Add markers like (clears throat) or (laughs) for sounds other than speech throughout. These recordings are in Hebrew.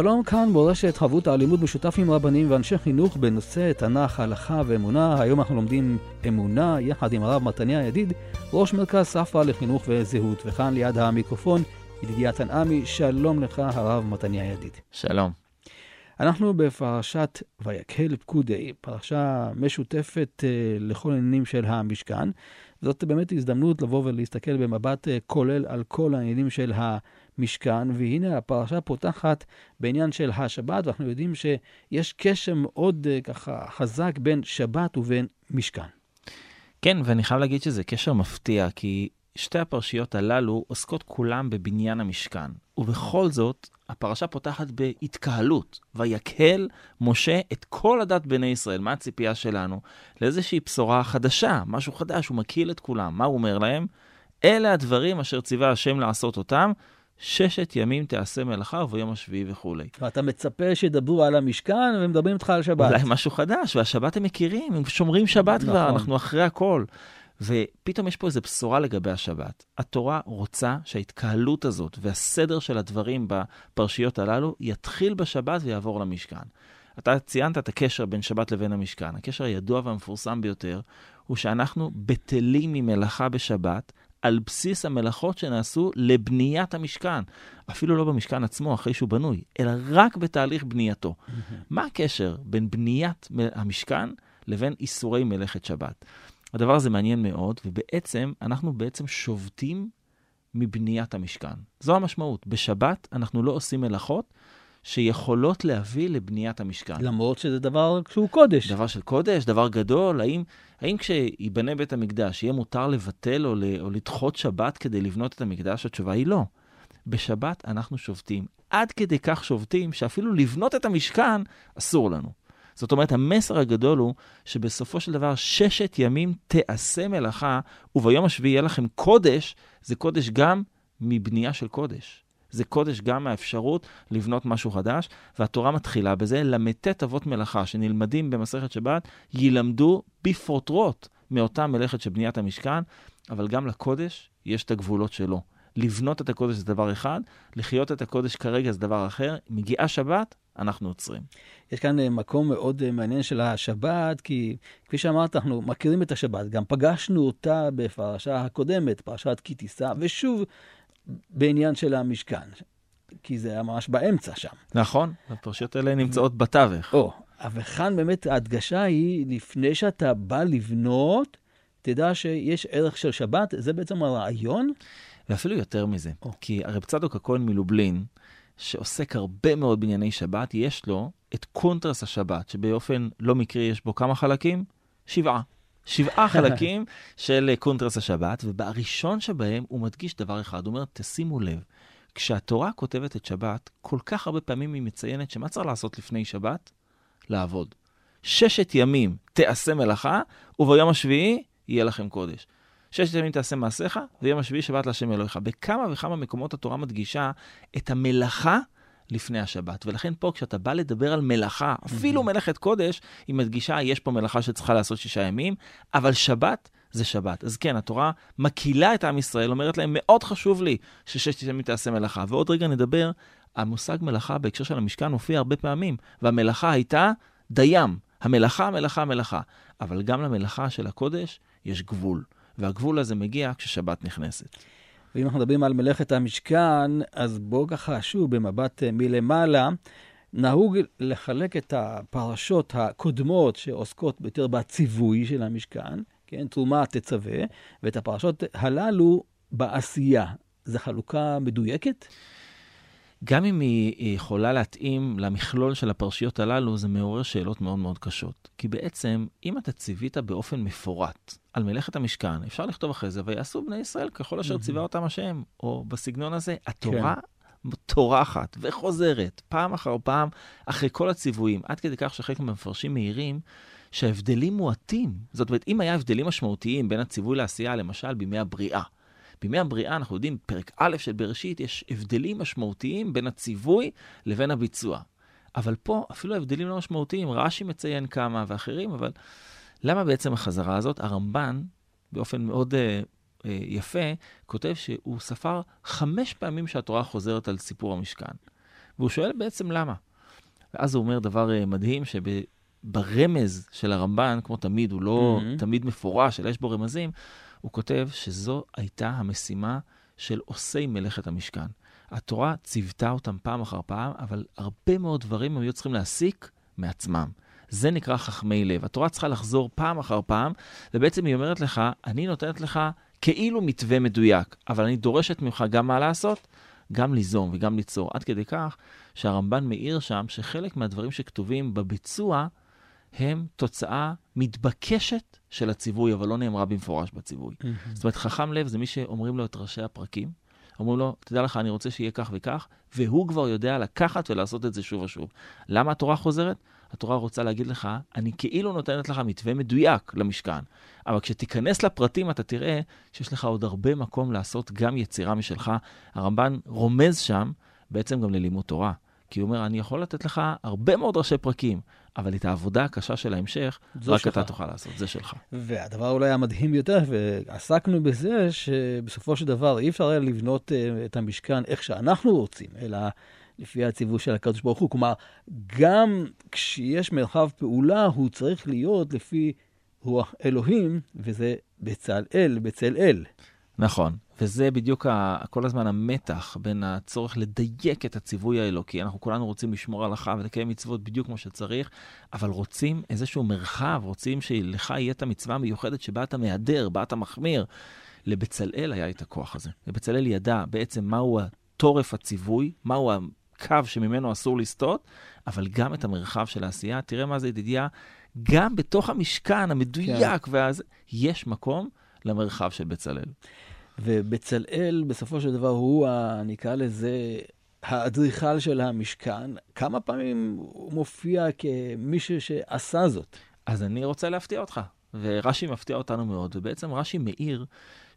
שלום כאן מורשת חבות הלימוד משותף עם רבנים ואנשי חינוך בנושא תנ"ך, הלכה ואמונה. היום אנחנו לומדים אמונה יחד עם הרב מתניה ידיד, ראש מרכז ספרא לחינוך וזהות. וכאן ליד המיקרופון, ידידיה תנעמי, שלום לך הרב מתניה ידיד. שלום. אנחנו בפרשת ויקהל פקודי, פרשה משותפת uh, לכל העניינים של המשכן. זאת באמת הזדמנות לבוא ולהסתכל במבט uh, כולל על כל העניינים של המשכן, והנה הפרשה פותחת בעניין של השבת, ואנחנו יודעים שיש קשר מאוד uh, ככה חזק בין שבת ובין משכן. כן, ואני חייב להגיד שזה קשר מפתיע, כי שתי הפרשיות הללו עוסקות כולם בבניין המשכן, ובכל זאת, הפרשה פותחת בהתקהלות, ויקהל משה את כל הדת בני ישראל. מה הציפייה שלנו? לאיזושהי בשורה חדשה, משהו חדש, הוא מקהיל את כולם. מה הוא אומר להם? אלה הדברים אשר ציווה השם לעשות אותם, ששת ימים תעשה מלאכה וביום השביעי וכולי. ואתה מצפה שידברו על המשכן ומדברים איתך על שבת. אולי משהו חדש, והשבת הם מכירים, הם שומרים שבת נכון. כבר, אנחנו אחרי הכל. ופתאום יש פה איזו בשורה לגבי השבת. התורה רוצה שההתקהלות הזאת והסדר של הדברים בפרשיות הללו יתחיל בשבת ויעבור למשכן. אתה ציינת את הקשר בין שבת לבין המשכן. הקשר הידוע והמפורסם ביותר הוא שאנחנו בטלים ממלאכה בשבת על בסיס המלאכות שנעשו לבניית המשכן. אפילו לא במשכן עצמו, אחרי שהוא בנוי, אלא רק בתהליך בנייתו. מה הקשר בין בניית המשכן לבין איסורי מלאכת שבת? הדבר הזה מעניין מאוד, ובעצם, אנחנו בעצם שובתים מבניית המשכן. זו המשמעות. בשבת אנחנו לא עושים מלאכות שיכולות להביא לבניית המשכן. למרות שזה דבר שהוא קודש. דבר של קודש, דבר גדול. האם, האם כשיבנה בית המקדש יהיה מותר לבטל או, או לדחות שבת כדי לבנות את המקדש? התשובה היא לא. בשבת אנחנו שובתים. עד כדי כך שובתים שאפילו לבנות את המשכן אסור לנו. זאת אומרת, המסר הגדול הוא שבסופו של דבר ששת ימים תעשה מלאכה, וביום השביעי יהיה לכם קודש, זה קודש גם מבנייה של קודש. זה קודש גם מהאפשרות לבנות משהו חדש, והתורה מתחילה בזה, ל"ט אבות מלאכה שנלמדים במסכת שבת, ילמדו בפרוטרוט מאותה מלאכת של בניית המשכן, אבל גם לקודש יש את הגבולות שלו. לבנות את הקודש זה דבר אחד, לחיות את הקודש כרגע זה דבר אחר. מגיעה שבת, אנחנו עוצרים. יש כאן אה, מקום מאוד אה, מעניין של השבת, כי כפי שאמרת, אנחנו מכירים את השבת, גם פגשנו אותה בפרשה הקודמת, פרשת כי תישא, ושוב בעניין של המשכן, כי זה היה ממש באמצע שם. נכון, הפרשיות האלה נמצאות בתווך. או, אבל כאן באמת ההדגשה היא, לפני שאתה בא לבנות, תדע שיש ערך של שבת, זה בעצם הרעיון. ואפילו יותר מזה, או. כי הרב צדוק הכהן מלובלין, שעוסק הרבה מאוד בענייני שבת, יש לו את קונטרס השבת, שבאופן לא מקרי יש בו כמה חלקים? שבעה. שבעה חלקים של קונטרס השבת, ובראשון שבהם הוא מדגיש דבר אחד, הוא אומר, תשימו לב, כשהתורה כותבת את שבת, כל כך הרבה פעמים היא מציינת שמה צריך לעשות לפני שבת? לעבוד. ששת ימים תעשה מלאכה, וביום השביעי יהיה לכם קודש. ששת ימים תעשה מעשיך, ויום השביעי שבת להשם אלוהיך. בכמה וכמה מקומות התורה מדגישה את המלאכה לפני השבת. ולכן פה, כשאתה בא לדבר על מלאכה, אפילו מלאכת קודש, היא מדגישה, יש פה מלאכה שצריכה לעשות שישה ימים, אבל שבת זה שבת. אז כן, התורה מקהילה את עם ישראל, אומרת להם, מאוד חשוב לי שששת ימים תעשה מלאכה. ועוד רגע נדבר, המושג מלאכה בהקשר של המשכן מופיע הרבה פעמים, והמלאכה הייתה דיים. המלאכה, מלאכה, מלאכה. אבל גם למלאכה של הקודש יש גבול. והגבול הזה מגיע כששבת נכנסת. ואם אנחנו מדברים על מלאכת המשכן, אז בואו ככה, שוב, במבט אה, מלמעלה, נהוג לחלק את הפרשות הקודמות שעוסקות יותר בציווי של המשכן, כן, תרומה תצווה, ואת הפרשות הללו בעשייה. זו חלוקה מדויקת? גם אם היא יכולה להתאים למכלול של הפרשיות הללו, זה מעורר שאלות מאוד מאוד קשות. כי בעצם, אם אתה ציווית באופן מפורט על מלאכת המשכן, אפשר לכתוב אחרי זה, ויעשו בני ישראל ככל אשר ציווה אותם השם, או בסגנון הזה, התורה כן. טורחת וחוזרת פעם אחר פעם אחרי כל הציוויים, עד כדי כך שחלק מהמפרשים מעירים שההבדלים מועטים. זאת אומרת, אם היה הבדלים משמעותיים בין הציווי לעשייה, למשל בימי הבריאה, בימי הבריאה, אנחנו יודעים, פרק א' של בראשית, יש הבדלים משמעותיים בין הציווי לבין הביצוע. אבל פה אפילו ההבדלים לא משמעותיים, רש"י מציין כמה ואחרים, אבל למה בעצם החזרה הזאת? הרמב"ן, באופן מאוד uh, uh, יפה, כותב שהוא ספר חמש פעמים שהתורה חוזרת על סיפור המשכן. והוא שואל בעצם למה. ואז הוא אומר דבר uh, מדהים, שברמז של הרמב"ן, כמו תמיד, הוא לא mm-hmm. תמיד מפורש, אלא יש בו רמזים, הוא כותב שזו הייתה המשימה של עושי מלאכת המשכן. התורה ציוותה אותם פעם אחר פעם, אבל הרבה מאוד דברים הם היו צריכים להסיק מעצמם. זה נקרא חכמי לב. התורה צריכה לחזור פעם אחר פעם, ובעצם היא אומרת לך, אני נותנת לך כאילו מתווה מדויק, אבל אני דורשת ממך גם מה לעשות, גם ליזום וגם ליצור. עד כדי כך שהרמב"ן מאיר שם שחלק מהדברים שכתובים בביצוע, הם תוצאה מתבקשת של הציווי, אבל לא נאמרה במפורש בציווי. Mm-hmm. זאת אומרת, חכם לב זה מי שאומרים לו את ראשי הפרקים, אומרים לו, תדע לך, אני רוצה שיהיה כך וכך, והוא כבר יודע לקחת ולעשות את זה שוב ושוב. למה התורה חוזרת? התורה רוצה להגיד לך, אני כאילו נותנת לך מתווה מדויק למשכן, אבל כשתיכנס לפרטים אתה תראה שיש לך עוד הרבה מקום לעשות גם יצירה משלך. הרמב"ן רומז שם בעצם גם ללימוד תורה. כי הוא אומר, אני יכול לתת לך הרבה מאוד ראשי פרקים, אבל את העבודה הקשה של ההמשך, רק שלך. אתה תוכל לעשות, זה שלך. והדבר אולי המדהים ביותר, ועסקנו בזה, שבסופו של דבר אי אפשר היה לבנות uh, את המשכן איך שאנחנו רוצים, אלא לפי הציווי של הקדוש ברוך הוא. כלומר, גם כשיש מרחב פעולה, הוא צריך להיות לפי רוח אלוהים, וזה בצלאל, בצלאל. נכון. וזה בדיוק ה, כל הזמן המתח בין הצורך לדייק את הציווי האלוקי. אנחנו כולנו רוצים לשמור הלכה ולקיים מצוות בדיוק כמו שצריך, אבל רוצים איזשהו מרחב, רוצים שלך יהיה את המצווה המיוחדת שבה אתה מהדר, בה אתה מחמיר. לבצלאל היה את הכוח הזה. לבצלאל ידע בעצם מהו תורף הציווי, מהו הקו שממנו אסור לסטות, אבל גם את המרחב של העשייה. תראה מה זה, ידידיה, גם בתוך המשכן המדויק, כן. ואז יש מקום למרחב של בצלאל. ובצלאל, בסופו של דבר, הוא, ה, נקרא לזה, האדריכל של המשכן. כמה פעמים הוא מופיע כמישהו שעשה זאת? אז אני רוצה להפתיע אותך, ורש"י מפתיע אותנו מאוד, ובעצם רש"י מאיר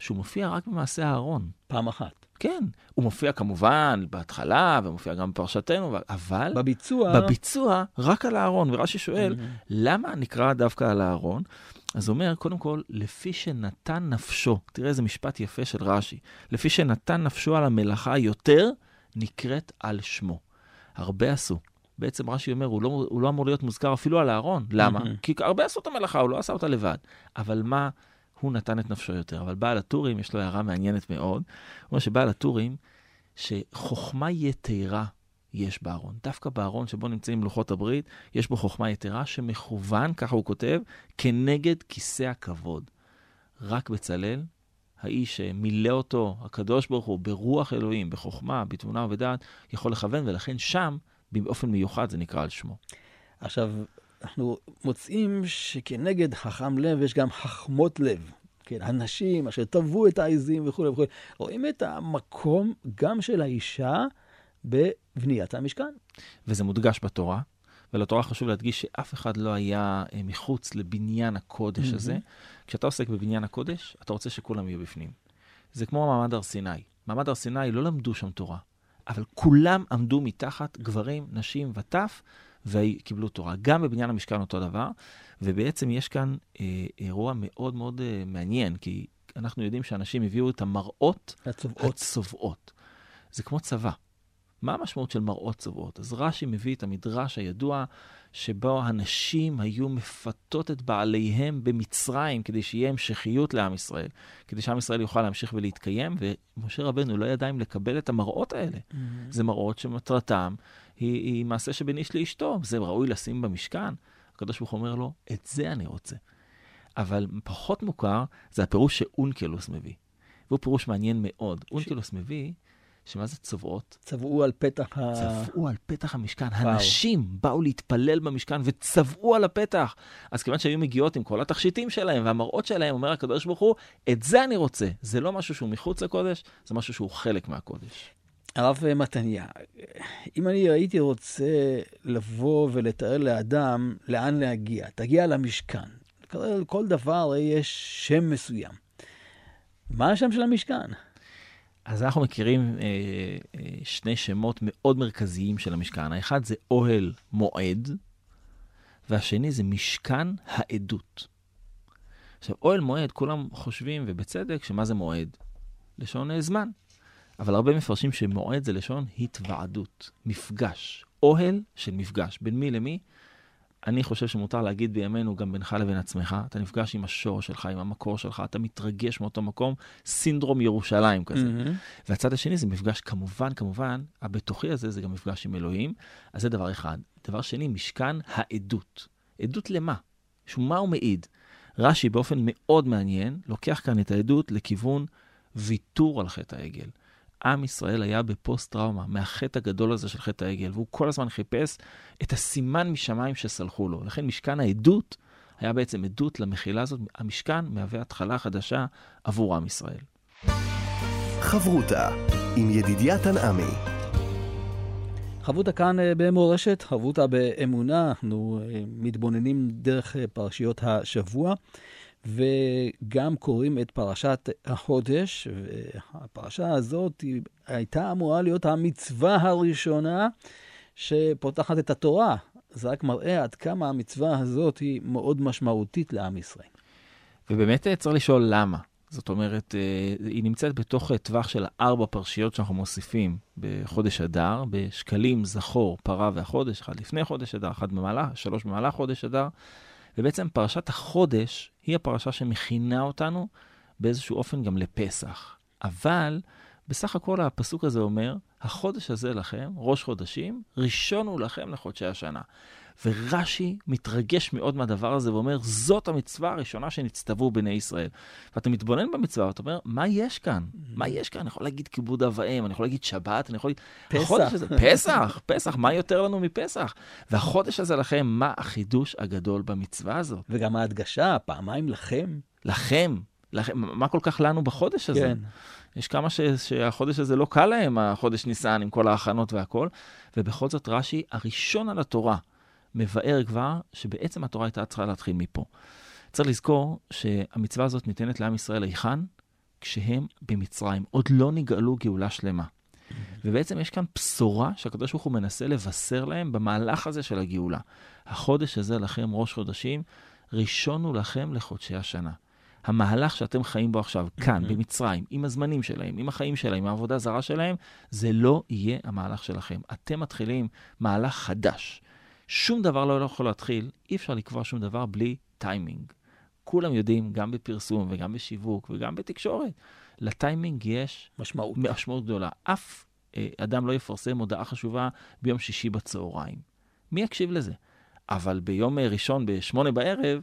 שהוא מופיע רק במעשה אהרון. פעם אחת. כן, הוא מופיע כמובן בהתחלה, ומופיע גם בפרשתנו, אבל... בביצוע... בביצוע, רק על אהרון. ורש"י שואל, mm-hmm. למה נקרא דווקא על אהרון? אז הוא אומר, קודם כל, לפי שנתן נפשו, תראה איזה משפט יפה של רש"י, לפי שנתן נפשו על המלאכה יותר, נקראת על שמו. הרבה עשו. בעצם רש"י אומר, הוא לא, הוא לא אמור להיות מוזכר אפילו על אהרון. למה? Mm-hmm. כי הרבה עשו את המלאכה, הוא לא עשה אותה לבד. אבל מה, הוא נתן את נפשו יותר. אבל בעל הטורים, יש לו הערה מעניינת מאוד. הוא אומר שבעל הטורים, שחוכמה יתרה יש בארון. דווקא בארון שבו נמצאים לוחות הברית, יש בו חוכמה יתרה שמכוון, ככה הוא כותב, כנגד כיסא הכבוד. רק בצלאל, האיש שמילא אותו, הקדוש ברוך הוא, ברוח אלוהים, בחוכמה, בתבונה ובדעת, יכול לכוון, ולכן שם, באופן מיוחד, זה נקרא על שמו. עכשיו, אנחנו מוצאים שכנגד חכם לב יש גם חכמות לב. כן, הנשים אשר טבעו את העזים וכולי וכולי. רואים את המקום גם של האישה בבניית המשכן. וזה מודגש בתורה, ולתורה חשוב להדגיש שאף אחד לא היה אה, מחוץ לבניין הקודש mm-hmm. הזה. כשאתה עוסק בבניין הקודש, אתה רוצה שכולם יהיו בפנים. זה כמו מעמד הר סיני. מעמד הר סיני לא למדו שם תורה, אבל כולם עמדו מתחת, גברים, נשים וטף, וקיבלו תורה. גם בבניין המשכן אותו דבר, ובעצם יש כאן אה, אירוע מאוד מאוד אה, מעניין, כי אנחנו יודעים שאנשים הביאו את המראות הצובעות. הצובעות. זה כמו צבא. מה המשמעות של מראות צובעות? אז רש"י מביא את המדרש הידוע, שבו הנשים היו מפתות את בעליהם במצרים, כדי שיהיה המשכיות לעם ישראל, כדי שעם ישראל יוכל להמשיך ולהתקיים, ומשה רבנו לא ידע אם לקבל את המראות האלה. Mm-hmm. זה מראות שמטרתם היא, היא מעשה שבין איש לאשתו, זה ראוי לשים במשכן. הקדוש ברוך הוא אומר לו, את זה אני רוצה. אבל פחות מוכר זה הפירוש שאונקלוס מביא. והוא פירוש מעניין מאוד. ש... אונקלוס מביא שמה זה צובעות? צבעו על פתח ה... צבעו על פתח המשכן. הנשים באו להתפלל במשכן וצבעו על הפתח. אז כיוון שהיו מגיעות עם כל התכשיטים שלהם והמראות שלהם, אומר הקדוש ברוך הוא, את זה אני רוצה. זה לא משהו שהוא מחוץ לקודש, זה משהו שהוא חלק מהקודש. הרב מתניה, אם אני הייתי רוצה לבוא ולתאר לאדם לאן להגיע, תגיע למשכן. כל דבר יש שם מסוים. מה השם של המשכן? אז אנחנו מכירים אה, אה, שני שמות מאוד מרכזיים של המשכן. האחד זה אוהל מועד, והשני זה משכן העדות. עכשיו, אוהל מועד, כולם חושבים, ובצדק, שמה זה מועד? לשון אה, זמן. אבל הרבה מפרשים שמועד זה לשון התוועדות, מפגש, אוהל של מפגש. בין מי למי? אני חושב שמותר להגיד בימינו גם בינך לבין עצמך, אתה נפגש עם השור שלך, עם המקור שלך, אתה מתרגש מאותו מקום, סינדרום ירושלים כזה. Mm-hmm. והצד השני זה מפגש, כמובן, כמובן, הבתוכי הזה זה גם מפגש עם אלוהים, אז זה דבר אחד. דבר שני, משכן העדות. עדות למה? שמה הוא מעיד? רש"י באופן מאוד מעניין, לוקח כאן את העדות לכיוון ויתור על חטא העגל. עם ישראל היה בפוסט-טראומה מהחטא הגדול הזה של חטא העגל, והוא כל הזמן חיפש את הסימן משמיים שסלחו לו. לכן משכן העדות היה בעצם עדות למחילה הזאת. המשכן מהווה התחלה חדשה עבור עם ישראל. חברותה עם ידידיה תנעמי. חברותה כאן אה, במורשת, חברותה באמונה, אנחנו אה, מתבוננים דרך אה, פרשיות השבוע. וגם קוראים את פרשת החודש, והפרשה הזאת הייתה אמורה להיות המצווה הראשונה שפותחת את התורה. זה רק מראה עד כמה המצווה הזאת היא מאוד משמעותית לעם ישראל. ובאמת אה, צריך לשאול למה. זאת אומרת, אה, היא נמצאת בתוך טווח של ארבע פרשיות שאנחנו מוסיפים בחודש אדר, בשקלים, זכור, פרה והחודש, אחד לפני חודש אדר, אחד במהלך, שלוש במהלך חודש אדר. ובעצם פרשת החודש היא הפרשה שמכינה אותנו באיזשהו אופן גם לפסח. אבל בסך הכל הפסוק הזה אומר, החודש הזה לכם, ראש חודשים, ראשון הוא לכם לחודשי השנה. ורש"י מתרגש מאוד מהדבר הזה ואומר, זאת המצווה הראשונה שנצטוו בני ישראל. ואתה מתבונן במצווה ואתה אומר, מה יש כאן? מה יש כאן? אני יכול להגיד כיבוד אב ואם, אני יכול להגיד שבת, אני יכול להגיד... פסח. הזה, פסח, פסח, מה יותר לנו מפסח? והחודש הזה לכם, מה החידוש הגדול במצווה הזאת? וגם ההדגשה, פעמיים לכם. לכם. לכם. מה כל כך לנו בחודש הזה? כן. יש כמה ש, שהחודש הזה לא קל להם, החודש ניסן עם כל ההכנות והכל, ובכל זאת רש"י, הראשון על התורה, מבאר כבר שבעצם התורה הייתה צריכה להתחיל מפה. צריך לזכור שהמצווה הזאת ניתנת לעם ישראל היכן? כשהם במצרים. עוד לא נגאלו גאולה שלמה. ובעצם יש כאן בשורה שהקדוש ברוך הוא מנסה לבשר להם במהלך הזה של הגאולה. החודש הזה לכם ראש חודשים, ראשון הוא לכם לחודשי השנה. המהלך שאתם חיים בו עכשיו, כאן, במצרים, עם הזמנים שלהם, עם החיים שלהם, עם העבודה הזרה שלהם, זה לא יהיה המהלך שלכם. אתם מתחילים מהלך חדש. שום דבר לא יכול להתחיל, אי אפשר לקבוע שום דבר בלי טיימינג. כולם יודעים, גם בפרסום וגם בשיווק וגם בתקשורת, לטיימינג יש משמעות, משמעות גדולה. אף אה, אדם לא יפרסם הודעה חשובה ביום שישי בצהריים. מי יקשיב לזה? אבל ביום אה, ראשון בשמונה בערב,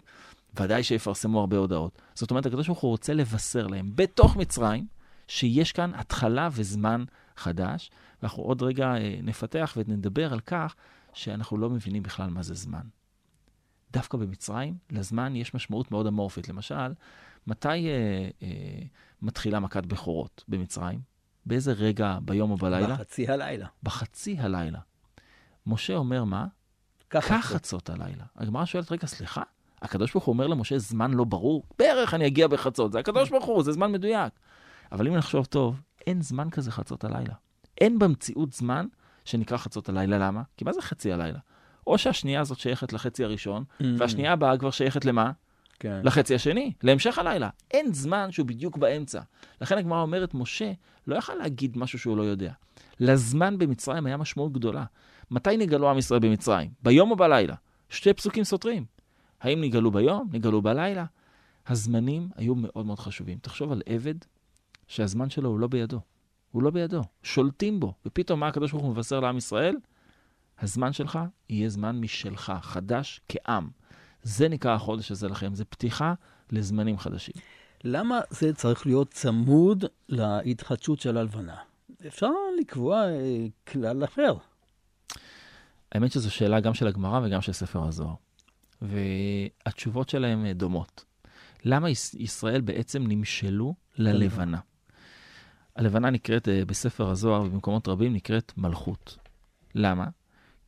ודאי שיפרסמו הרבה הודעות. זאת אומרת, הקדוש ברוך הוא רוצה לבשר להם בתוך מצרים, שיש כאן התחלה וזמן חדש, ואנחנו עוד רגע אה, נפתח ונדבר על כך שאנחנו לא מבינים בכלל מה זה זמן. דווקא במצרים, לזמן יש משמעות מאוד אמורפית. למשל, מתי אה, אה, מתחילה מכת בכורות במצרים? באיזה רגע ביום או בלילה? בחצי הלילה. בחצי הלילה. משה אומר מה? קח חצות הלילה. הגמרא שואלת, רגע, סליחה? הקדוש ברוך הוא אומר למשה, זמן לא ברור? בערך אני אגיע בחצות. זה הקדוש ברוך הוא, זה זמן מדויק. אבל אם נחשוב טוב, אין זמן כזה חצות הלילה. אין במציאות זמן שנקרא חצות הלילה. למה? כי מה זה חצי הלילה? או שהשנייה הזאת שייכת לחצי הראשון, mm. והשנייה הבאה כבר שייכת למה? כן. לחצי השני, להמשך הלילה. אין זמן שהוא בדיוק באמצע. לכן הגמרא אומרת, משה לא יכל להגיד משהו שהוא לא יודע. לזמן במצרים היה משמעות גדולה. מתי נגלו עם ישראל במצרים? ביום או בלילה? שתי פסוקים סותרים. האם נגלו ביום? נגלו בלילה? הזמנים היו מאוד מאוד חשובים. תחשוב על עבד שהזמן שלו הוא לא בידו. הוא לא בידו, שולטים בו. ופתאום מה הקדוש ברוך הוא מבשר לעם ישראל? הזמן שלך יהיה זמן משלך, חדש כעם. זה נקרא החודש הזה לכם, זה פתיחה לזמנים חדשים. למה זה צריך להיות צמוד להתחדשות של הלבנה? אפשר לקבוע אה, כלל אחר. האמת שזו שאלה גם של הגמרא וגם של ספר הזוהר. והתשובות שלהם אה, דומות. למה יש- ישראל בעצם נמשלו ללבנה? הלבנה נקראת אה, בספר הזוהר ובמקומות רבים נקראת מלכות. למה?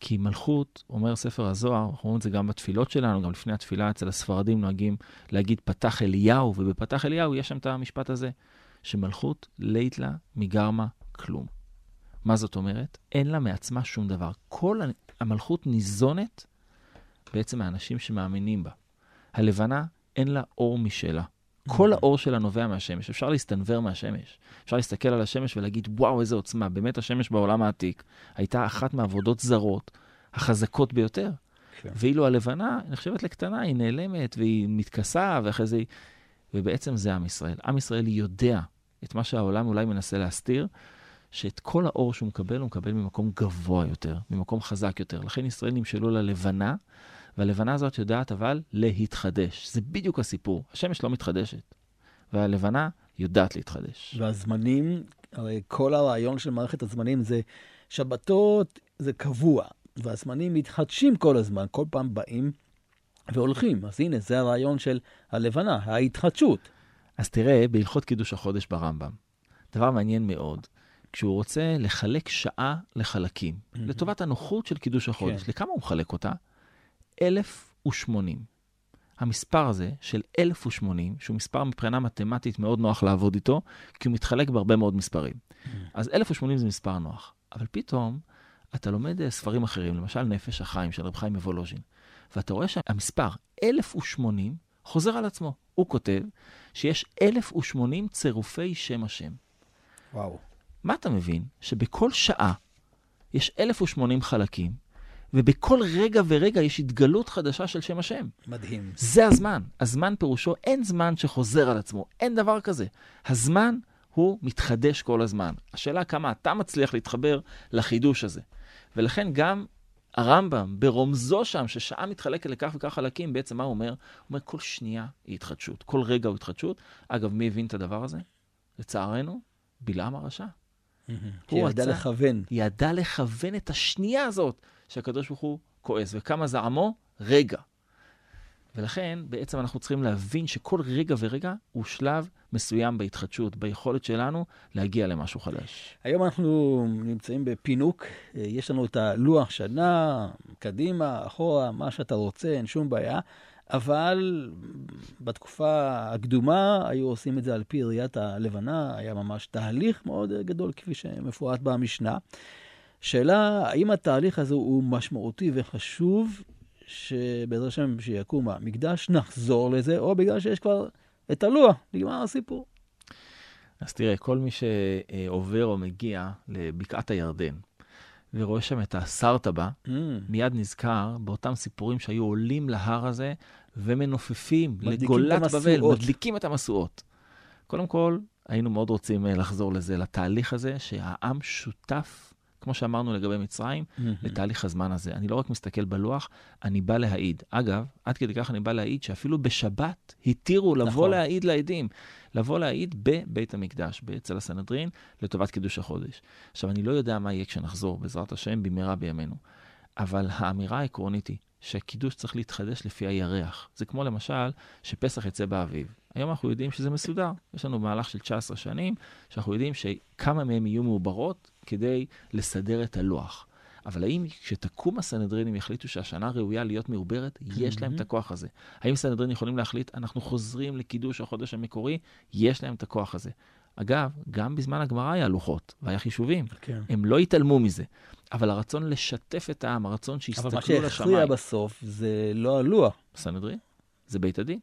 כי מלכות, אומר ספר הזוהר, אנחנו רואים את זה גם בתפילות שלנו, גם לפני התפילה אצל הספרדים נוהגים להגיד פתח אליהו, ובפתח אליהו יש שם את המשפט הזה, שמלכות לית לה מגרמה כלום. מה זאת אומרת? אין לה מעצמה שום דבר. כל המלכות ניזונת בעצם מהאנשים שמאמינים בה. הלבנה, אין לה אור משלה. כל האור שלה נובע מהשמש. אפשר להסתנוור מהשמש. אפשר להסתכל על השמש ולהגיד, וואו, איזה עוצמה. באמת השמש בעולם העתיק הייתה אחת מעבודות זרות החזקות ביותר. כן. ואילו הלבנה נחשבת לקטנה, היא נעלמת והיא מתכסה, ואחרי זה היא... ובעצם זה עם ישראל. עם ישראל יודע את מה שהעולם אולי מנסה להסתיר, שאת כל האור שהוא מקבל, הוא מקבל ממקום גבוה יותר, ממקום חזק יותר. לכן ישראל נמשלו ללבנה, והלבנה הזאת יודעת אבל להתחדש. זה בדיוק הסיפור. השמש לא מתחדשת, והלבנה יודעת להתחדש. והזמנים, הרי כל הרעיון של מערכת הזמנים זה שבתות זה קבוע, והזמנים מתחדשים כל הזמן, כל פעם באים והולכים. אז הנה, זה הרעיון של הלבנה, ההתחדשות. אז תראה, בהלכות קידוש החודש ברמב"ם, דבר מעניין מאוד, כשהוא רוצה לחלק שעה לחלקים, לטובת הנוחות של קידוש החודש, כן. לכמה הוא מחלק אותה? 1,080. המספר הזה של 1,080, שהוא מספר מבחינה מתמטית מאוד נוח לעבוד איתו, כי הוא מתחלק בהרבה מאוד מספרים. אז 1,080 זה מספר נוח, אבל פתאום אתה לומד אה, ספרים אחרים, למשל נפש החיים של רב חיים מוולוז'ין, ואתה רואה שהמספר 1,080 חוזר על עצמו. הוא כותב שיש 1,080 צירופי שם השם. וואו. מה אתה מבין? שבכל שעה יש 1,080 חלקים, ובכל רגע ורגע יש התגלות חדשה של שם השם. מדהים. זה הזמן. הזמן פירושו, אין זמן שחוזר על עצמו, אין דבר כזה. הזמן הוא מתחדש כל הזמן. השאלה כמה אתה מצליח להתחבר לחידוש הזה. ולכן גם הרמב"ם, ברומזו שם, ששעה מתחלקת לכך וכך חלקים, בעצם מה הוא אומר? הוא אומר, כל שנייה היא התחדשות, כל רגע הוא התחדשות. אגב, מי הבין את הדבר הזה? לצערנו, בלעם הרשע. כי הוא ידע לכוון. ידע לכוון את השנייה הזאת שהקדוש ברוך הוא כועס. וכמה זעמו? רגע. ולכן בעצם אנחנו צריכים להבין שכל רגע ורגע הוא שלב מסוים בהתחדשות, ביכולת שלנו להגיע למשהו חדש. היום אנחנו נמצאים בפינוק, אה, יש לנו את הלוח שנה, קדימה, אחורה, מה שאתה רוצה, אין שום בעיה, אבל בתקופה הקדומה היו עושים את זה על פי ראיית הלבנה, היה ממש תהליך מאוד גדול, כפי שמפורט במשנה. שאלה, האם התהליך הזה הוא משמעותי וחשוב, שבעזרת השם, שיקום המקדש, נחזור לזה, או בגלל שיש כבר את הלוח, נגמר הסיפור. אז תראה, כל מי שעובר או מגיע לבקעת הירדן ורואה שם את הסרטבה, Mm, מיד נזכר באותם סיפורים שהיו עולים להר הזה ומנופפים לגולת בבל. מדליקים את המשואות. קודם כל, היינו מאוד רוצים אה, לחזור לזה, לתהליך הזה, שהעם שותף, כמו שאמרנו לגבי מצרים, לתהליך הזמן הזה. אני לא רק מסתכל בלוח, אני בא להעיד. אגב, עד כדי כך אני בא להעיד שאפילו בשבת התירו לבוא נכון. להעיד לעדים. לבוא להעיד בבית המקדש, אצל הסנהדרין, לטובת קידוש החודש. עכשיו, אני לא יודע מה יהיה כשנחזור, בעזרת השם, במהרה בימינו. אבל האמירה העקרונית היא שהקידוש צריך להתחדש לפי הירח. זה כמו למשל שפסח יצא באביב. היום אנחנו יודעים שזה מסודר. יש לנו מהלך של 19 שנים, שאנחנו יודעים שכמה מהם יהיו מעוברות כדי לסדר את הלוח. אבל האם כשתקום הסנהדרינים יחליטו שהשנה ראויה להיות מעוברת, יש להם את הכוח הזה. האם סנהדרין יכולים להחליט, אנחנו חוזרים לקידוש החודש המקורי? יש להם את הכוח הזה. אגב, גם בזמן הגמרא היה לוחות והיה חישובים. כן. הם לא התעלמו מזה. אבל הרצון לשתף את העם, הרצון אבל שיסתכלו מה לשמיים. שהכריע בסוף זה לא הלוח. סנהדרין? זה בית הדין.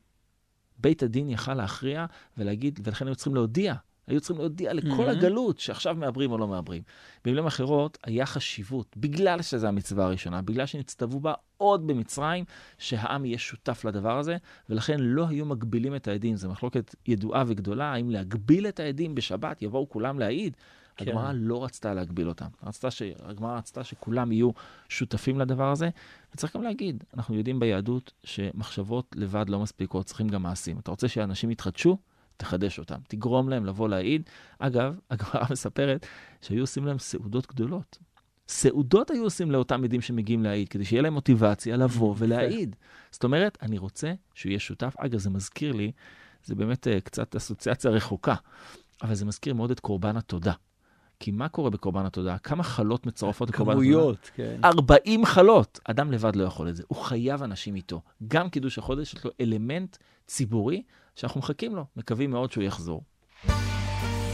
בית הדין יכל להכריע ולהגיד, ולכן היו צריכים להודיע. היו צריכים להודיע לכל Mhm. הגלות שעכשיו מעברים או לא מעברים. במילים אחרות, היה חשיבות, בגלל שזו המצווה הראשונה, בגלל שנצטוו בה עוד במצרים, שהעם יהיה שותף לדבר הזה, ולכן לא היו מגבילים את העדים. זו מחלוקת ידועה וגדולה, האם להגביל את העדים בשבת, יבואו כולם להעיד. כן. הגמרא לא רצתה להגביל אותם. רצתה ש... הגמרא רצתה שכולם יהיו שותפים לדבר הזה. וצריך גם להגיד, אנחנו יודעים ביהדות שמחשבות לבד לא מספיקות, צריכים גם מעשים. אתה רוצה שאנשים יתחדשו? תחדש אותם, תגרום להם לבוא להעיד. אגב, (laughs) הגמרא מספרת שהיו עושים להם סעודות גדולות. סעודות היו עושים לאותם עדים שמגיעים להעיד, כדי שיהיה להם מוטיבציה לבוא ולהעיד. זאת אומרת, אני רוצה שהוא יהיה שותף. אגב, זה מזכיר לי, זה באמת uh, קצת אסוציאציה רחוקה, אבל זה מזכיר מאוד את קורבן התודה. כי מה קורה בקורבן התודה? כמה חלות מצורפות לקורבן התודה? כמויות, כן. 40 חלות. אדם לבד לא יכול את זה, הוא חייב אנשים איתו. גם קידוש החודש יש לו אלמנט ציבורי שאנחנו מחכים לו, מקווים מאוד שהוא יחזור.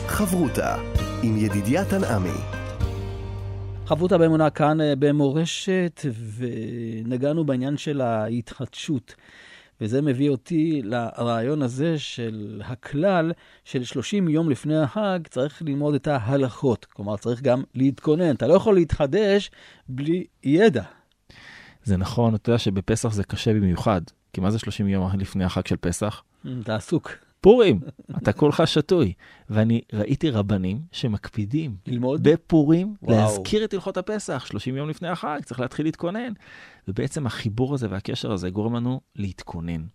חברותה עם ידידיה תנעמי. חברותה באמונה כאן אה, במורשת, ונגענו בעניין של ההתחדשות. וזה מביא אותי לרעיון הזה של הכלל של 30 יום לפני החג צריך ללמוד את ההלכות. כלומר, צריך גם להתכונן. אתה לא יכול להתחדש בלי ידע. זה נכון, אתה יודע שבפסח זה קשה במיוחד. כי מה זה 30 יום לפני החג של פסח? אתה עסוק. פורים, אתה כולך שתוי. ואני ראיתי רבנים שמקפידים ללמוד? בפורים וואו. להזכיר את הלכות הפסח, 30 יום לפני החג, צריך להתחיל להתכונן. ובעצם החיבור הזה והקשר הזה גורם לנו להתכונן.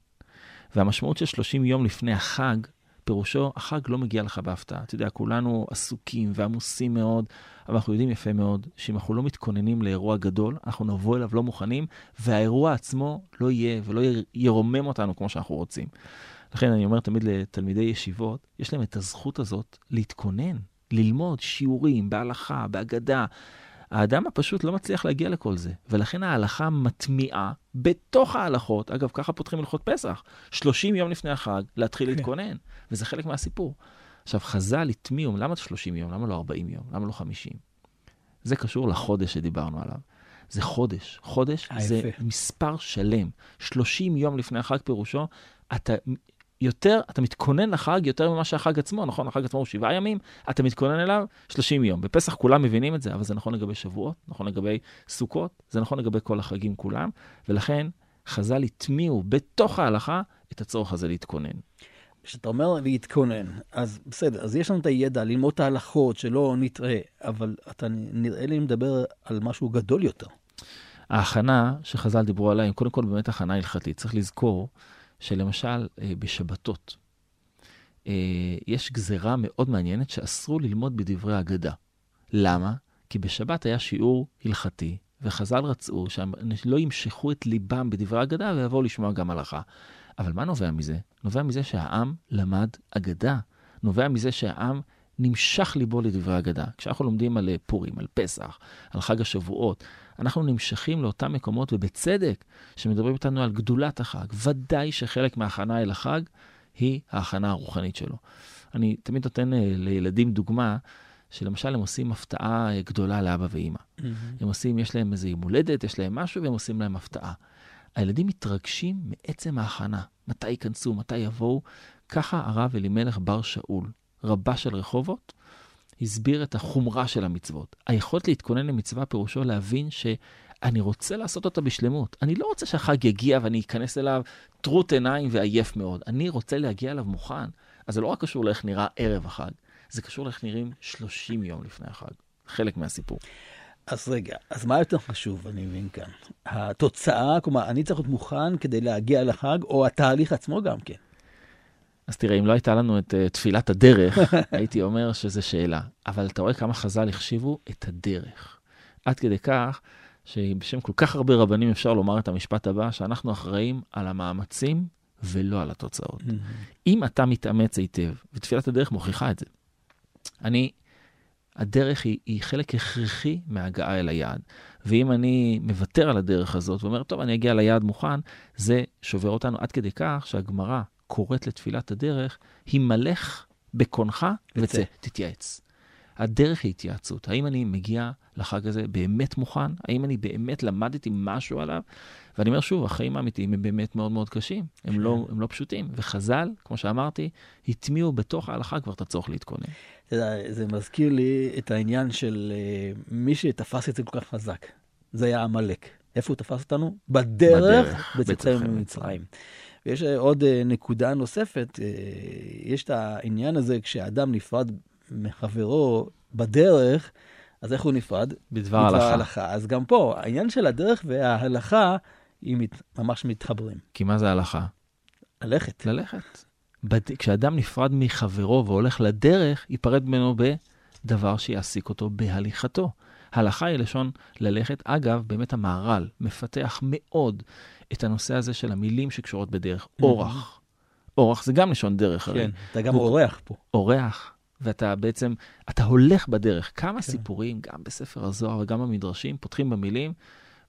והמשמעות של 30 יום לפני החג, פירושו, החג לא מגיע לך בהפתעה. אתה יודע, כולנו עסוקים ועמוסים מאוד, אבל אנחנו יודעים יפה מאוד שאם אנחנו לא מתכוננים לאירוע גדול, אנחנו נבוא אליו לא מוכנים, והאירוע עצמו לא יהיה ולא ירומם אותנו כמו שאנחנו רוצים. לכן אני אומר תמיד לתלמידי ישיבות, יש להם את הזכות הזאת להתכונן, ללמוד שיעורים בהלכה, בהגדה. האדם הפשוט לא מצליח להגיע לכל זה, ולכן ההלכה מטמיעה בתוך ההלכות, אגב, ככה פותחים הלכות פסח, 30 יום לפני החג, להתחיל כן. להתכונן, וזה חלק מהסיפור. עכשיו, חז"ל הטמיעו, למה 30 יום? למה לא 40 יום? למה לא 50? זה קשור לחודש שדיברנו עליו. זה חודש. חודש אה, זה. מספר שלם. 30 יום לפני החג פירושו, אתה יותר, אתה מתכונן לחג יותר ממה שהחג עצמו, נכון? החג עצמו הוא שבעה ימים, אתה מתכונן אליו 30 יום. בפסח כולם מבינים את זה, אבל זה נכון לגבי שבועות, נכון לגבי סוכות, זה נכון לגבי כל החגים כולם, ולכן חז"ל הטמיעו בתוך ההלכה את הצורך הזה להתכונן. כשאתה אומר להתכונן, אז בסדר, אז יש לנו את הידע ללמוד את ההלכות, שלא נטעה, אבל אתה נראה לי מדבר על משהו גדול יותר. ההכנה שחז"ל דיברו עליה, היא קודם כל באמת הכנה הלכתית. צריך לזכור שלמשל אה, בשבתות, אה, יש גזרה מאוד מעניינת שאסרו ללמוד בדברי אגדה. למה? כי בשבת היה שיעור הלכתי, וחז"ל רצו שהם לא ימשכו את ליבם בדברי אגדה ויבואו לשמוע גם הלכה. אבל מה נובע מזה? נובע מזה שהעם למד אגדה. נובע מזה שהעם נמשך ליבו לדברי אגדה. כשאנחנו לומדים על אה, פורים, על פסח, על חג השבועות, אנחנו נמשכים לאותם מקומות, ובצדק, שמדברים איתנו על גדולת החג. ודאי שחלק מההכנה אל החג היא ההכנה הרוחנית שלו. אני תמיד נותן אה, לילדים דוגמה, שלמשל הם עושים הפתעה אה, גדולה לאבא ואימא. הם עושים, יש להם איזה יום הולדת, יש להם משהו, והם עושים להם הפתעה. הילדים מתרגשים מעצם ההכנה, מתי ייכנסו, מתי יבואו. ככה הרב אלימלך בר שאול, רבה של רחובות, הסביר את החומרה של המצוות. היכולת להתכונן למצווה פירושו להבין שאני רוצה לעשות אותה בשלמות. אני לא רוצה שהחג יגיע ואני אכנס אליו טרוט עיניים ועייף מאוד. אני רוצה להגיע אליו מוכן. אז זה לא רק קשור לאיך נראה ערב החג, זה קשור לאיך נראים 30 יום לפני החג. חלק מהסיפור. אז רגע, אז מה יותר חשוב, אני מבין כאן? התוצאה, כלומר, אני צריך להיות מוכן כדי להגיע לחג, או התהליך עצמו גם כן? אז תראה, אם לא הייתה לנו את uh, תפילת הדרך, (laughs) הייתי אומר שזו שאלה. אבל אתה רואה כמה חז"ל החשיבו את הדרך. עד כדי כך שבשם כל כך הרבה רבנים אפשר לומר את המשפט הבא, שאנחנו אחראים על המאמצים ולא על התוצאות. אם אתה מתאמץ היטב, ותפילת הדרך מוכיחה את זה, אני, הדרך היא, היא חלק הכרחי מההגעה אל היעד. ואם אני מוותר על הדרך הזאת ואומר, טוב, אני אגיע ליעד מוכן, זה שובר אותנו עד כדי כך שהגמרא קוראת לתפילת הדרך, הימלך בקונך וצא, תתייעץ. הדרך היא התייעצות. האם אני מגיע לחג הזה באמת מוכן? האם אני באמת למדתי משהו עליו? ואני אומר שוב, החיים האמיתיים הם באמת מאוד מאוד קשים, הם, לא, הם לא פשוטים. וחז"ל, כמו שאמרתי, הטמיעו בתוך ההלכה כבר את הצורך להתכונן. אתה יודע, זה מזכיר לי את העניין של uh, מי שתפס את זה כל כך חזק. זה היה עמלק. איפה הוא תפס אותנו? בדרך, בדרך, בצאתנו ממצרים. ויש אה, עוד uh, נקודה נוספת, uh, יש את העניין הזה, כשאדם נפרד מחברו בדרך, אז איך הוא נפרד? בדבר הלכה. ההלכה. אז גם פה, העניין של הדרך וההלכה, הם מת, ממש מתחברים. כי מה זה הלכה? ללכת. ללכת. בד... כשאדם נפרד מחברו והולך לדרך, ייפרד ממנו בדבר שיעסיק אותו בהליכתו. הלכה היא לשון ללכת. אגב, באמת המהר"ל מפתח מאוד את הנושא הזה של המילים שקשורות בדרך. אורח. אורח זה גם לשון דרך, הרי. כן, אתה גם אורח פה. אורח, ואתה בעצם, אתה הולך בדרך. כמה כן. סיפורים, גם בספר הזוהר וגם במדרשים, פותחים במילים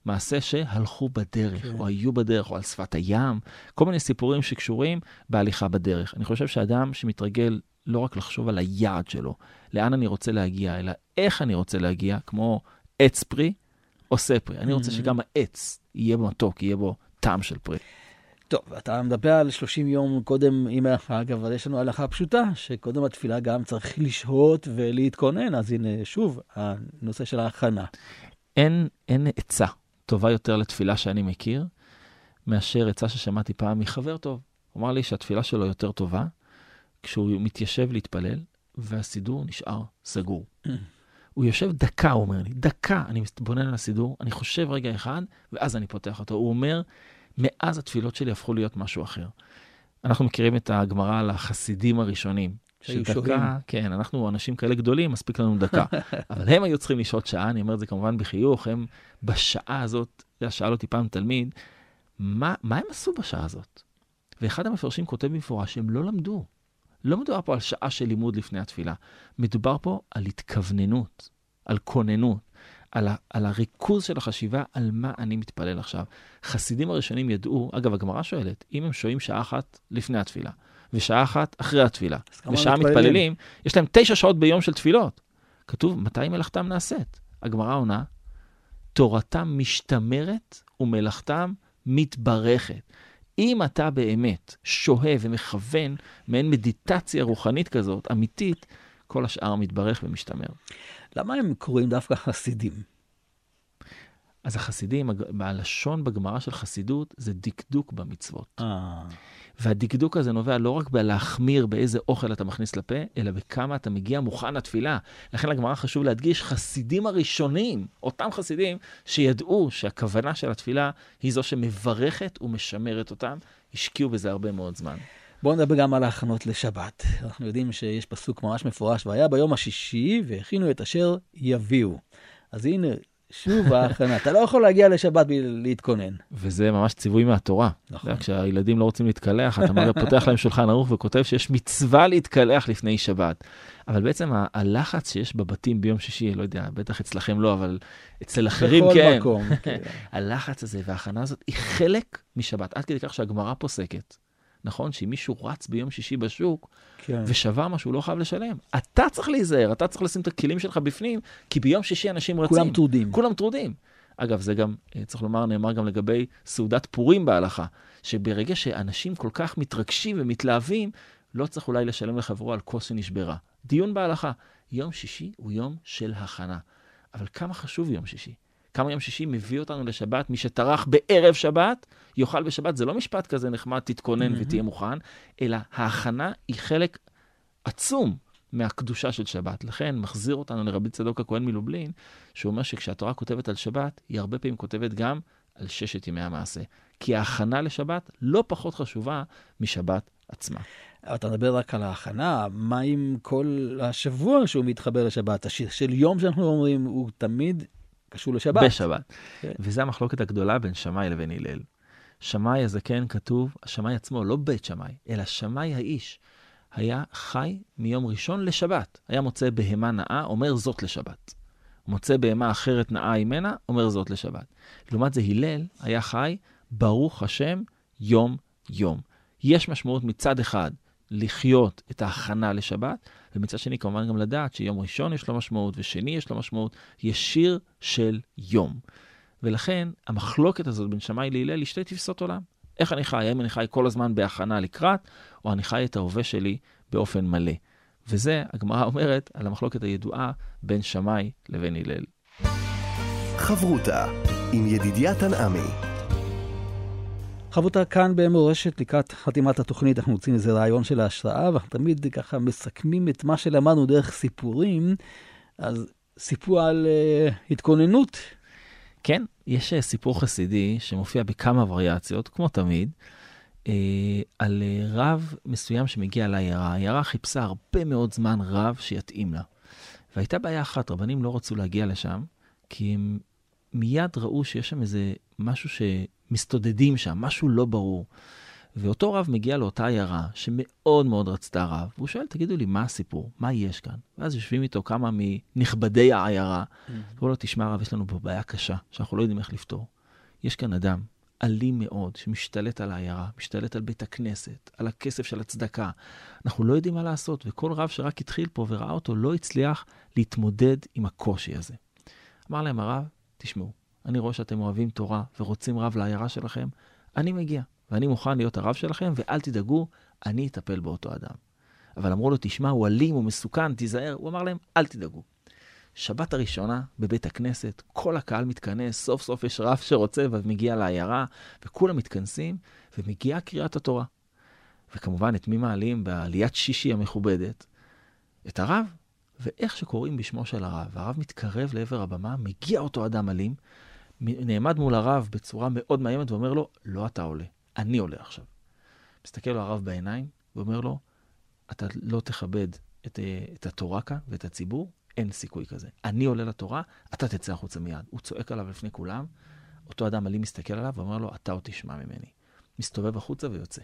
מעשה שהלכו בדרך, כן. או היו בדרך, או על שפת הים, כל מיני סיפורים שקשורים בהליכה בדרך. אני חושב שאדם שמתרגל לא רק לחשוב על היעד שלו, לאן אני רוצה להגיע, אלא איך אני רוצה להגיע, כמו עץ פרי, עושה פרי. אני רוצה Mhm. שגם העץ יהיה מתוק, יהיה בו טעם של פרי. טוב, אתה מדבר על 30 יום קודם עם החג, אבל יש לנו הלכה פשוטה, שקודם התפילה גם צריך לשהות ולהתכונן, אז הנה, שוב, הנושא של ההכנה. אין, אין עצה טובה יותר לתפילה שאני מכיר, מאשר עצה ששמעתי פעם מחבר טוב. הוא אמר לי שהתפילה שלו יותר טובה כשהוא מתיישב להתפלל והסידור נשאר סגור. (clears throat) הוא יושב דקה, הוא אומר לי, דקה אני מתבונן על הסידור, אני חושב רגע אחד, ואז אני פותח אותו. הוא אומר, מאז התפילות שלי הפכו להיות משהו אחר. אנחנו מכירים את הגמרא על החסידים הראשונים. שהיו שוהים. כן, אנחנו אנשים כאלה גדולים, מספיק לנו דקה. (laughs) אבל הם היו צריכים לשהות שעה, אני אומר את זה כמובן בחיוך, הם בשעה הזאת, שאל אותי פעם תלמיד, מה, מה הם עשו בשעה הזאת? ואחד המפרשים כותב במפורש שהם לא למדו. לא מדובר פה על שעה של לימוד לפני התפילה. מדובר פה על התכווננות, על כוננות, על, ה, על הריכוז של החשיבה על מה אני מתפלל עכשיו. חסידים הראשונים ידעו, אגב, הגמרא שואלת, אם הם שוהים שעה אחת לפני התפילה, ושעה אחת אחרי התפילה, ושעה מתפללים? מתפללים, יש להם תשע שעות ביום של תפילות. כתוב, מתי מלאכתם נעשית? הגמרא עונה, תורתם משתמרת ומלאכתם מתברכת. אם אתה באמת שוהה ומכוון מעין מדיטציה רוחנית כזאת, אמיתית, כל השאר מתברך ומשתמר. למה הם קוראים דווקא חסידים? אז החסידים, הלשון בגמרא של חסידות זה דקדוק במצוות. אה, והדקדוק הזה נובע לא רק בלהחמיר באיזה אוכל אתה מכניס לפה, אלא בכמה אתה מגיע מוכן לתפילה. לכן לגמרא חשוב להדגיש, חסידים הראשונים, אותם חסידים שידעו שהכוונה של התפילה היא זו שמברכת ומשמרת אותם, השקיעו בזה הרבה מאוד זמן. בואו נדבר גם על ההכנות לשבת. אנחנו יודעים שיש פסוק ממש מפורש, והיה ביום השישי והכינו את אשר יביאו. אז הנה, שוב ההכנה. אתה לא יכול להגיע לשבת בלי להתכונן. וזה ממש ציווי מהתורה. נכון. כשהילדים לא רוצים להתקלח, אתה פותח להם שולחן ערוך וכותב שיש מצווה להתקלח לפני שבת. אבל בעצם הלחץ שיש בבתים ביום שישי, לא יודע, בטח אצלכם לא, אבל אצל אחרים בכל כן. מקום. כן. (laughs) הלחץ הזה וההכנה הזאת היא חלק משבת, עד כדי כך שהגמרא פוסקת. נכון שאם מישהו רץ ביום שישי בשוק כן. ושבר משהו, הוא לא חייב לשלם. אתה צריך להיזהר, אתה צריך לשים את הכלים שלך בפנים, כי ביום שישי אנשים רצים. כולם טרודים. כולם טרודים. אגב, זה גם, אה, צריך לומר, נאמר גם לגבי סעודת פורים בהלכה, שברגע שאנשים כל כך מתרגשים ומתלהבים, לא צריך אולי לשלם לחברו על כוס שנשברה. דיון בהלכה. יום שישי הוא יום של הכנה. אבל כמה חשוב יום שישי? כמה יום שישי מביא אותנו לשבת, מי שטרח בערב שבת, יאכל בשבת. זה לא משפט כזה נחמד, תתכונן מהמם. ותהיה מוכן, אלא ההכנה היא חלק עצום מהקדושה של שבת. לכן מחזיר אותנו לרבי צדוק הכהן מלובלין, שהוא אומר שכשהתורה כותבת על שבת, היא הרבה פעמים כותבת גם על ששת ימי המעשה. כי ההכנה לשבת לא פחות חשובה משבת עצמה. אתה מדבר רק על ההכנה, מה עם כל השבוע שהוא מתחבר לשבת? השיר של יום שאנחנו אומרים, הוא תמיד קשור לשבת. בשבת. כן. וזו המחלוקת הגדולה בין שמאי לבין הלל. שמאי הזקן כתוב, השמאי עצמו, לא בית שמאי, אלא שמאי האיש, היה חי מיום ראשון לשבת. היה מוצא בהמה נאה, אומר זאת לשבת. מוצא בהמה אחרת נאה ממנה, אומר זאת לשבת. לעומת זה הלל היה חי, ברוך השם, יום-יום. יש משמעות מצד אחד לחיות את ההכנה לשבת, ומצד שני כמובן גם לדעת שיום ראשון יש לו משמעות ושני יש לו משמעות, יש שיר של יום. ולכן המחלוקת הזאת בין שמאי להלל היא שתי תפיסות עולם. איך אני חי? האם אני חי כל הזמן בהכנה לקראת, או אני חי את ההווה שלי באופן מלא. וזה, הגמרא אומרת, על המחלוקת הידועה בין שמאי לבין הלל. חברותה עם ידידיה תנעמי. חברותה כאן במורשת לקראת חתימת התוכנית, אנחנו מוצאים איזה רעיון של ההשראה, ואנחנו תמיד ככה מסכמים את מה שלמדנו דרך סיפורים. אז סיפור על uh, התכוננות. כן, יש אה, סיפור חסידי שמופיע בכמה וריאציות, כמו תמיד, אה, על אה, רב מסוים שמגיע לעיירה. העיירה חיפשה הרבה מאוד זמן רב שיתאים לה. והייתה בעיה אחת, רבנים לא רצו להגיע לשם, כי הם מיד ראו שיש שם איזה משהו שמסתודדים שם, משהו לא ברור. ואותו רב מגיע לאותה עיירה שמאוד מאוד רצתה רב, והוא שואל, תגידו לי, מה הסיפור? מה יש כאן? ואז יושבים איתו כמה מנכבדי העיירה, ואומרים לו, תשמע רב, יש לנו פה בעיה קשה, שאנחנו לא יודעים איך לפתור. יש כאן אדם אלים מאוד, שמשתלט על העיירה, משתלט על בית הכנסת, על הכסף של הצדקה. אנחנו לא יודעים מה לעשות, וכל רב שרק התחיל פה וראה אותו לא הצליח להתמודד עם הקושי הזה. אמר להם הרב, תשמעו, אני רואה שאתם אוהבים תורה ורוצים רב לעיירה שלכם, אני מגיע, ואני מוכן להיות הרב שלכם, ואל תדאגו, אני אטפל באותו אדם. אבל אמרו לו, תשמע, הוא אלים, הוא מסוכן, תיזהר. הוא אמר להם, אל תדאגו. שבת הראשונה בבית הכנסת, כל הקהל מתכנס, סוף סוף יש רב שרוצה ומגיע לעיירה, וכולם מתכנסים, ומגיעה קריאת התורה. וכמובן, את מי מעלים בעליית שישי המכובדת? את הרב. ואיך שקוראים בשמו של הרב, והרב מתקרב לעבר הבמה, מגיע אותו אדם אלים, נעמד מול הרב בצורה מאוד מאיימת ואומר לו, לא אתה עולה, אני עולה עכשיו. מסתכל לו הרב בעיניים ואומר לו, אתה לא תכבד את, את התורה כאן ואת הציבור, אין סיכוי כזה. אני עולה לתורה, אתה תצא החוצה מיד. הוא צועק עליו לפני כולם, אותו אדם אלים מסתכל עליו ואומר לו, אתה עוד תשמע ממני. מסתובב החוצה ויוצא.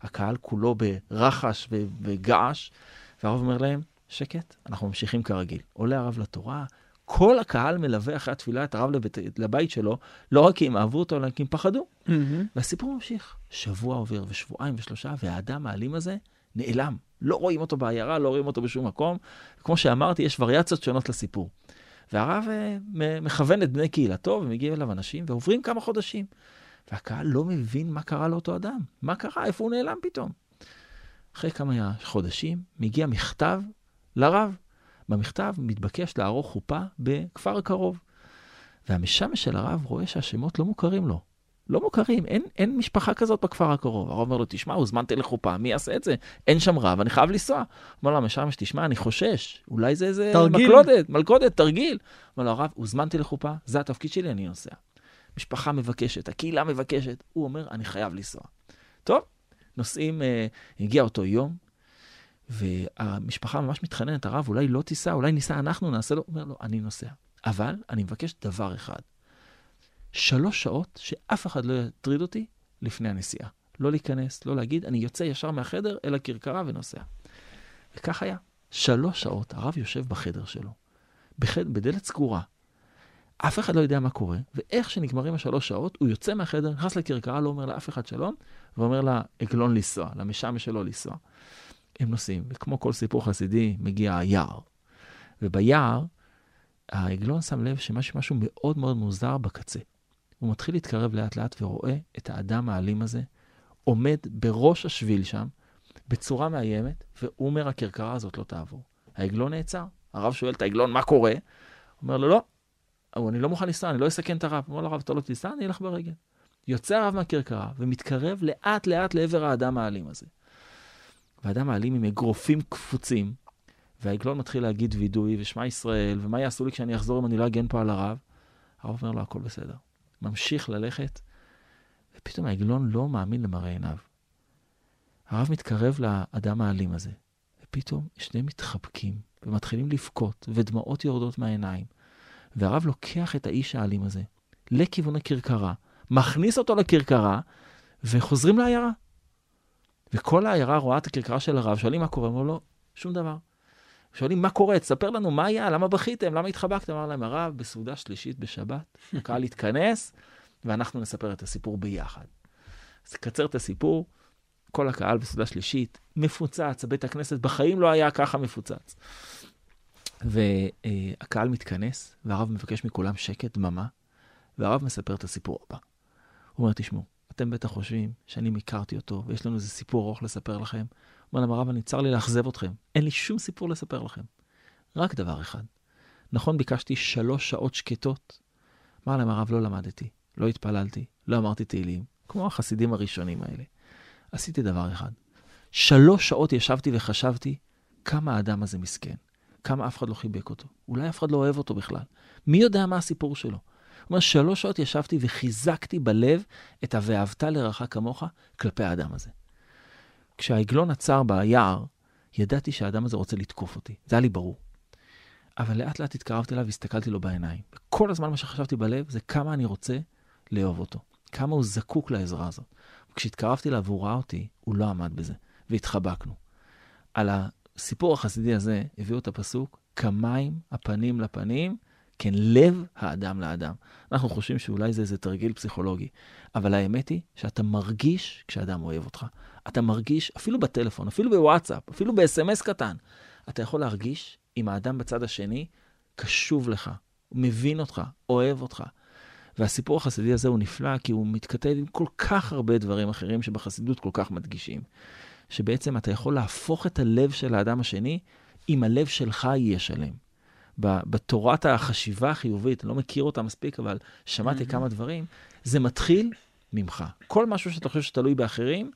הקהל כולו ברחש וגעש, והרב אומר להם, שקט, אנחנו ממשיכים כרגיל. עולה הרב לתורה, כל הקהל מלווה אחרי התפילה את הרב לבית, לבית שלו, לא רק כי הם אהבו אותו, אלא כי הם פחדו. Mm-hmm. והסיפור ממשיך. שבוע עובר ושבועיים ושלושה, והאדם האלים הזה נעלם. לא רואים אותו בעיירה, לא רואים אותו בשום מקום. כמו שאמרתי, יש וריאציות שונות לסיפור. והרב אה, מכוון את בני קהילתו, ומגיעים אליו אנשים, ועוברים כמה חודשים. והקהל לא מבין מה קרה לאותו אדם. מה קרה? איפה הוא נעלם פתאום? אחרי כמה חודשים מגיע מכתב לרב. במכתב מתבקש לערוך חופה בכפר הקרוב. והמשמש של הרב רואה שהשמות לא מוכרים לו. לא מוכרים, אין, אין משפחה כזאת בכפר הקרוב. הרב אומר לו, תשמע, הוזמנתי לחופה, מי יעשה את זה? אין שם רב, אני חייב לנסוע. אומר לו, המשמש, תשמע, אני חושש, אולי זה איזה. מקלודת, מלכודת, תרגיל. אומר לו, הרב, הוזמנתי לחופה, זה התפקיד שלי, אני נוסע. משפחה מבקשת, הקהילה מבקשת. הוא אומר, אני חייב לנסוע. טוב, נוסעים, אה, הגיע אותו יום, והמשפחה ממש מתחננת, הרב, אולי לא תיסע, אולי ניסע אנחנו, נעשה לו. אומר לו, אני נוסע. אבל אני מבקש דבר אחד, שלוש שעות שאף אחד לא יטריד אותי לפני הנסיעה. לא להיכנס, לא להגיד, אני יוצא ישר מהחדר אל הכרכרה ונוסע. וכך היה. שלוש שעות הרב יושב בחדר שלו, בחד... בדלת סגורה. אף אחד לא יודע מה קורה, ואיך שנגמרים השלוש שעות, הוא יוצא מהחדר, נכנס לכרכרה, לא אומר לאף אחד שלום, ואומר לעגלון לנסוע, למשעמש שלו לנסוע. הם נוסעים, וכמו כל סיפור חסידי, מגיע היער. וביער, העגלון שם לב שמשהו מאוד מאוד מוזר בקצה. הוא מתחיל להתקרב לאט לאט ורואה את האדם האלים הזה עומד בראש השביל שם, בצורה מאיימת, והוא אומר, הכרכרה הזאת לא תעבור. העגלון נעצר. הרב שואל את העגלון, מה קורה? אומר לו, לא, אני לא מוכן לנסוע, אני לא אסכן את הרב. אומר לרב, אתה לא תיסע, אני אלך ברגל. יוצא הרב מהכרכרה ומתקרב לאט לאט לעבר האדם האלים הזה. והאדם האלים עם אגרופים קפוצים, והעגלון מתחיל להגיד וידוי ושמע ישראל, ומה יעשו לי כשאני אחזור אם אני לא אגן פה על הרב? הרב אומר לו, הכל בסדר. ממשיך ללכת, ופתאום העגלון לא מאמין למראה עיניו. הרב מתקרב לאדם האלים הזה, ופתאום שניהם מתחבקים ומתחילים לבכות, ודמעות יורדות מהעיניים. והרב לוקח את האיש האלים הזה לכיוון הכרכרה, מכניס אותו לכרכרה, וחוזרים לעיירה. וכל העיירה רואה את הכרכרה של הרב, שואלים מה קורה, אמרו לו, שום דבר. שואלים מה קורה, תספר לנו מה היה, למה בכיתם, למה התחבקתם? אמר להם, הרב, בסעודה שלישית בשבת, הקהל יתכנס, ואנחנו נספר את הסיפור ביחד. אז קצר את הסיפור, כל הקהל בסעודה שלישית, מפוצץ, בית הכנסת בחיים לא היה ככה מפוצץ. והקהל מתכנס, והרב מבקש מכולם שקט, דממה, והרב מספר את הסיפור הבא. הוא אומר, תשמעו, אתם בטח חושבים שאני הכרתי אותו, ויש לנו איזה סיפור ארוך לספר לכם. אומר להם, הרב, אני צר לי לאכזב אתכם. אין לי שום סיפור לספר לכם. רק דבר אחד. נכון, ביקשתי שלוש שעות שקטות. אמר להם, הרב, לא למדתי, לא התפללתי, לא אמרתי תהילים, כמו החסידים הראשונים האלה. עשיתי דבר אחד. שלוש שעות ישבתי וחשבתי כמה האדם הזה מסכן, כמה אף אחד לא חיבק אותו. אולי אף אחד לא אוהב אותו בכלל. מי יודע מה הסיפור שלו? אומר, שלוש שעות ישבתי וחיזקתי בלב את ה"ואהבת לרעך כמוך" כלפי האדם הזה. כשהעגלון עצר ביער, ידעתי שהאדם הזה רוצה לתקוף אותי, זה היה לי ברור. אבל לאט לאט התקרבתי אליו והסתכלתי לו בעיניים. וכל הזמן מה שחשבתי בלב זה כמה אני רוצה לאהוב אותו, כמה הוא זקוק לעזרה הזאת. וכשהתקרבתי אליו והוא ראה אותי, הוא לא עמד בזה, והתחבקנו. על הסיפור החסידי הזה הביאו את הפסוק, כמים הפנים לפנים, כן לב האדם לאדם. אנחנו חושבים שאולי זה איזה תרגיל פסיכולוגי, אבל האמת היא שאתה מרגיש כשאדם אוהב אותך. אתה מרגיש, אפילו בטלפון, אפילו בוואטסאפ, אפילו ב-SMS קטן, אתה יכול להרגיש אם האדם בצד השני קשוב לך, מבין אותך, אוהב אותך. והסיפור החסידי הזה הוא נפלא, כי הוא מתכתב עם כל כך הרבה דברים אחרים שבחסידות כל כך מדגישים. שבעצם אתה יכול להפוך את הלב של האדם השני, אם הלב שלך יהיה שלם. בתורת החשיבה החיובית, אני לא מכיר אותה מספיק, אבל שמעתי mm-hmm. כמה דברים, זה מתחיל ממך. כל משהו שאתה חושב שתלוי באחרים,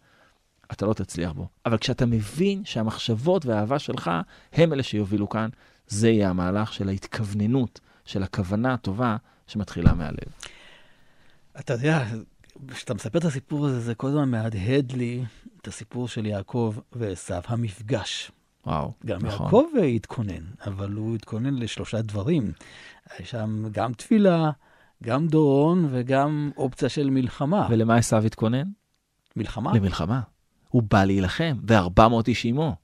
אתה לא תצליח בו. אבל כשאתה מבין שהמחשבות והאהבה שלך הם אלה שיובילו כאן, זה יהיה המהלך של ההתכווננות, של הכוונה הטובה שמתחילה מהלב. אתה יודע, כשאתה מספר את הסיפור הזה, זה כל הזמן מהדהד לי את הסיפור של יעקב ועשו, המפגש. וואו, גם נכון. יעקב התכונן, אבל הוא התכונן לשלושה דברים. שם גם תפילה, גם דורון וגם אופציה של מלחמה. ולמה עשו התכונן? מלחמה. למלחמה. הוא בא להילחם, ו-400 איש עימו.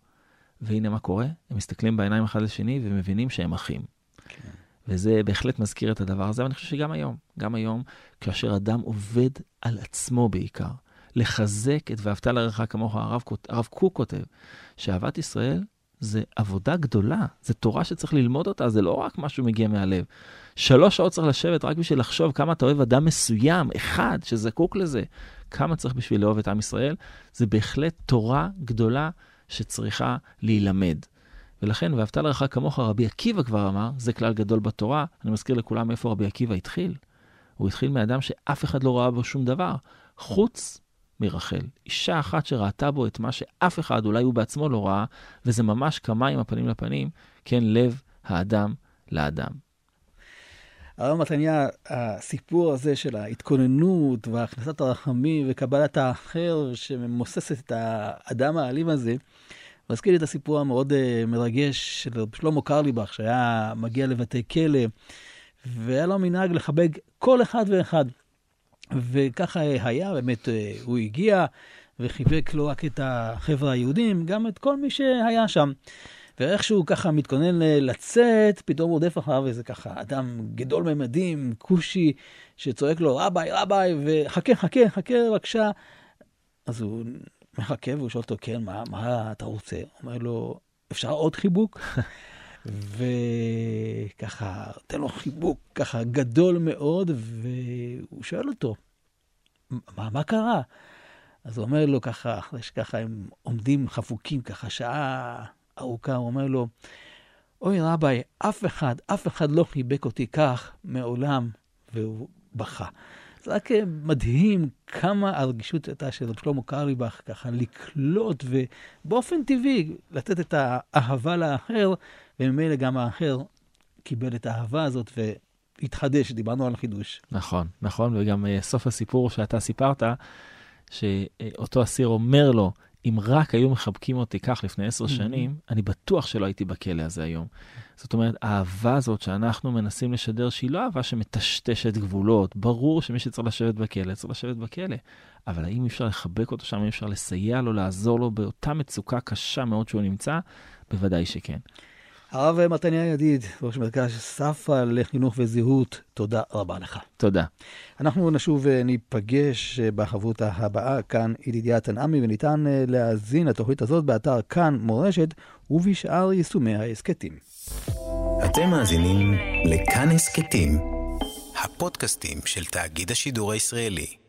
והנה מה קורה? הם מסתכלים בעיניים אחד לשני ומבינים שהם אחים. כן. וזה בהחלט מזכיר את הדבר הזה, ואני חושב שגם היום, גם היום, כאשר אדם עובד על עצמו בעיקר, לחזק את ואהבת לרעך כמוך, הרב, הרב קוק כותב, שאהבת ישראל זה עבודה גדולה, זה תורה שצריך ללמוד אותה, זה לא רק משהו מגיע מהלב. שלוש שעות צריך לשבת רק בשביל לחשוב כמה אתה אוהב אדם מסוים, אחד, שזקוק לזה. כמה צריך בשביל לאהוב את עם ישראל, זה בהחלט תורה גדולה שצריכה להילמד. ולכן, ואהבת לרעך כמוך, רבי עקיבא כבר אמר, זה כלל גדול בתורה. אני מזכיר לכולם איפה רבי עקיבא התחיל. הוא התחיל מאדם שאף אחד לא ראה בו שום דבר, חוץ מרחל. אישה אחת שראתה בו את מה שאף אחד, אולי הוא בעצמו לא ראה, וזה ממש כמים הפנים לפנים, כן, לב האדם לאדם. הרב מתניה, הסיפור הזה של ההתכוננות והכנסת הרחמים וקבלת האחר שממוססת את האדם האלים הזה, מזכיר לי את הסיפור המאוד uh, מרגש של שלמה קרליבך, שהיה מגיע לבתי כלא, והיה לו מנהג לחבק כל אחד ואחד. וככה היה, באמת, אה, הוא הגיע וחיבק לא רק את החבר'ה היהודים, גם את כל מי שהיה שם. ואיכשהו ככה מתכונן לצאת, פתאום רודף אחריו איזה ככה אדם גדול ממדים, כושי, שצועק לו, רביי, רביי, וחכה, חכה, חכה, בבקשה. אז הוא מחכה והוא שואל אותו, כן, מה, מה אתה רוצה? אומר לו, אפשר עוד חיבוק? (laughs) וככה, תן לו חיבוק ככה גדול מאוד, והוא שואל אותו, מה, מה קרה? אז הוא אומר לו ככה, אחרי שככה הם עומדים חפוקים ככה שעה ארוכה, הוא אומר לו, אוי רביי, אף אחד, אף אחד לא חיבק אותי כך מעולם, והוא בכה. זה רק מדהים כמה הרגישות הייתה של שלמה קרליבך, ככה לקלוט ובאופן טבעי לתת את האהבה לאחר, וממילא גם האחר קיבל את האהבה הזאת והתחדש, דיברנו על חידוש. נכון, נכון, וגם uh, סוף הסיפור שאתה סיפרת, שאותו אסיר אומר לו, אם רק היו מחבקים אותי כך לפני עשר mm-hmm. שנים, אני בטוח שלא הייתי בכלא הזה היום. זאת אומרת, האהבה הזאת שאנחנו מנסים לשדר, שהיא לא אהבה שמטשטשת גבולות, ברור שמי שצריך לשבת בכלא, צריך לשבת בכלא. אבל האם אפשר לחבק אותו שם, האם אפשר לסייע לו, לעזור לו באותה מצוקה קשה מאוד שהוא נמצא? בוודאי שכן. הרב מתניה ידיד, ראש מרכז ספה לחינוך וזהות, תודה רבה לך. תודה. אנחנו נשוב וניפגש בחברותה הבאה, כאן ידידיה תנעמי, וניתן אה, להאזין לתוכנית הזאת באתר כאן מורשת ובשאר יישומי ההסכתים. אתם מאזינים לכאן הסכתים, הפודקאסטים של תאגיד השידור הישראלי.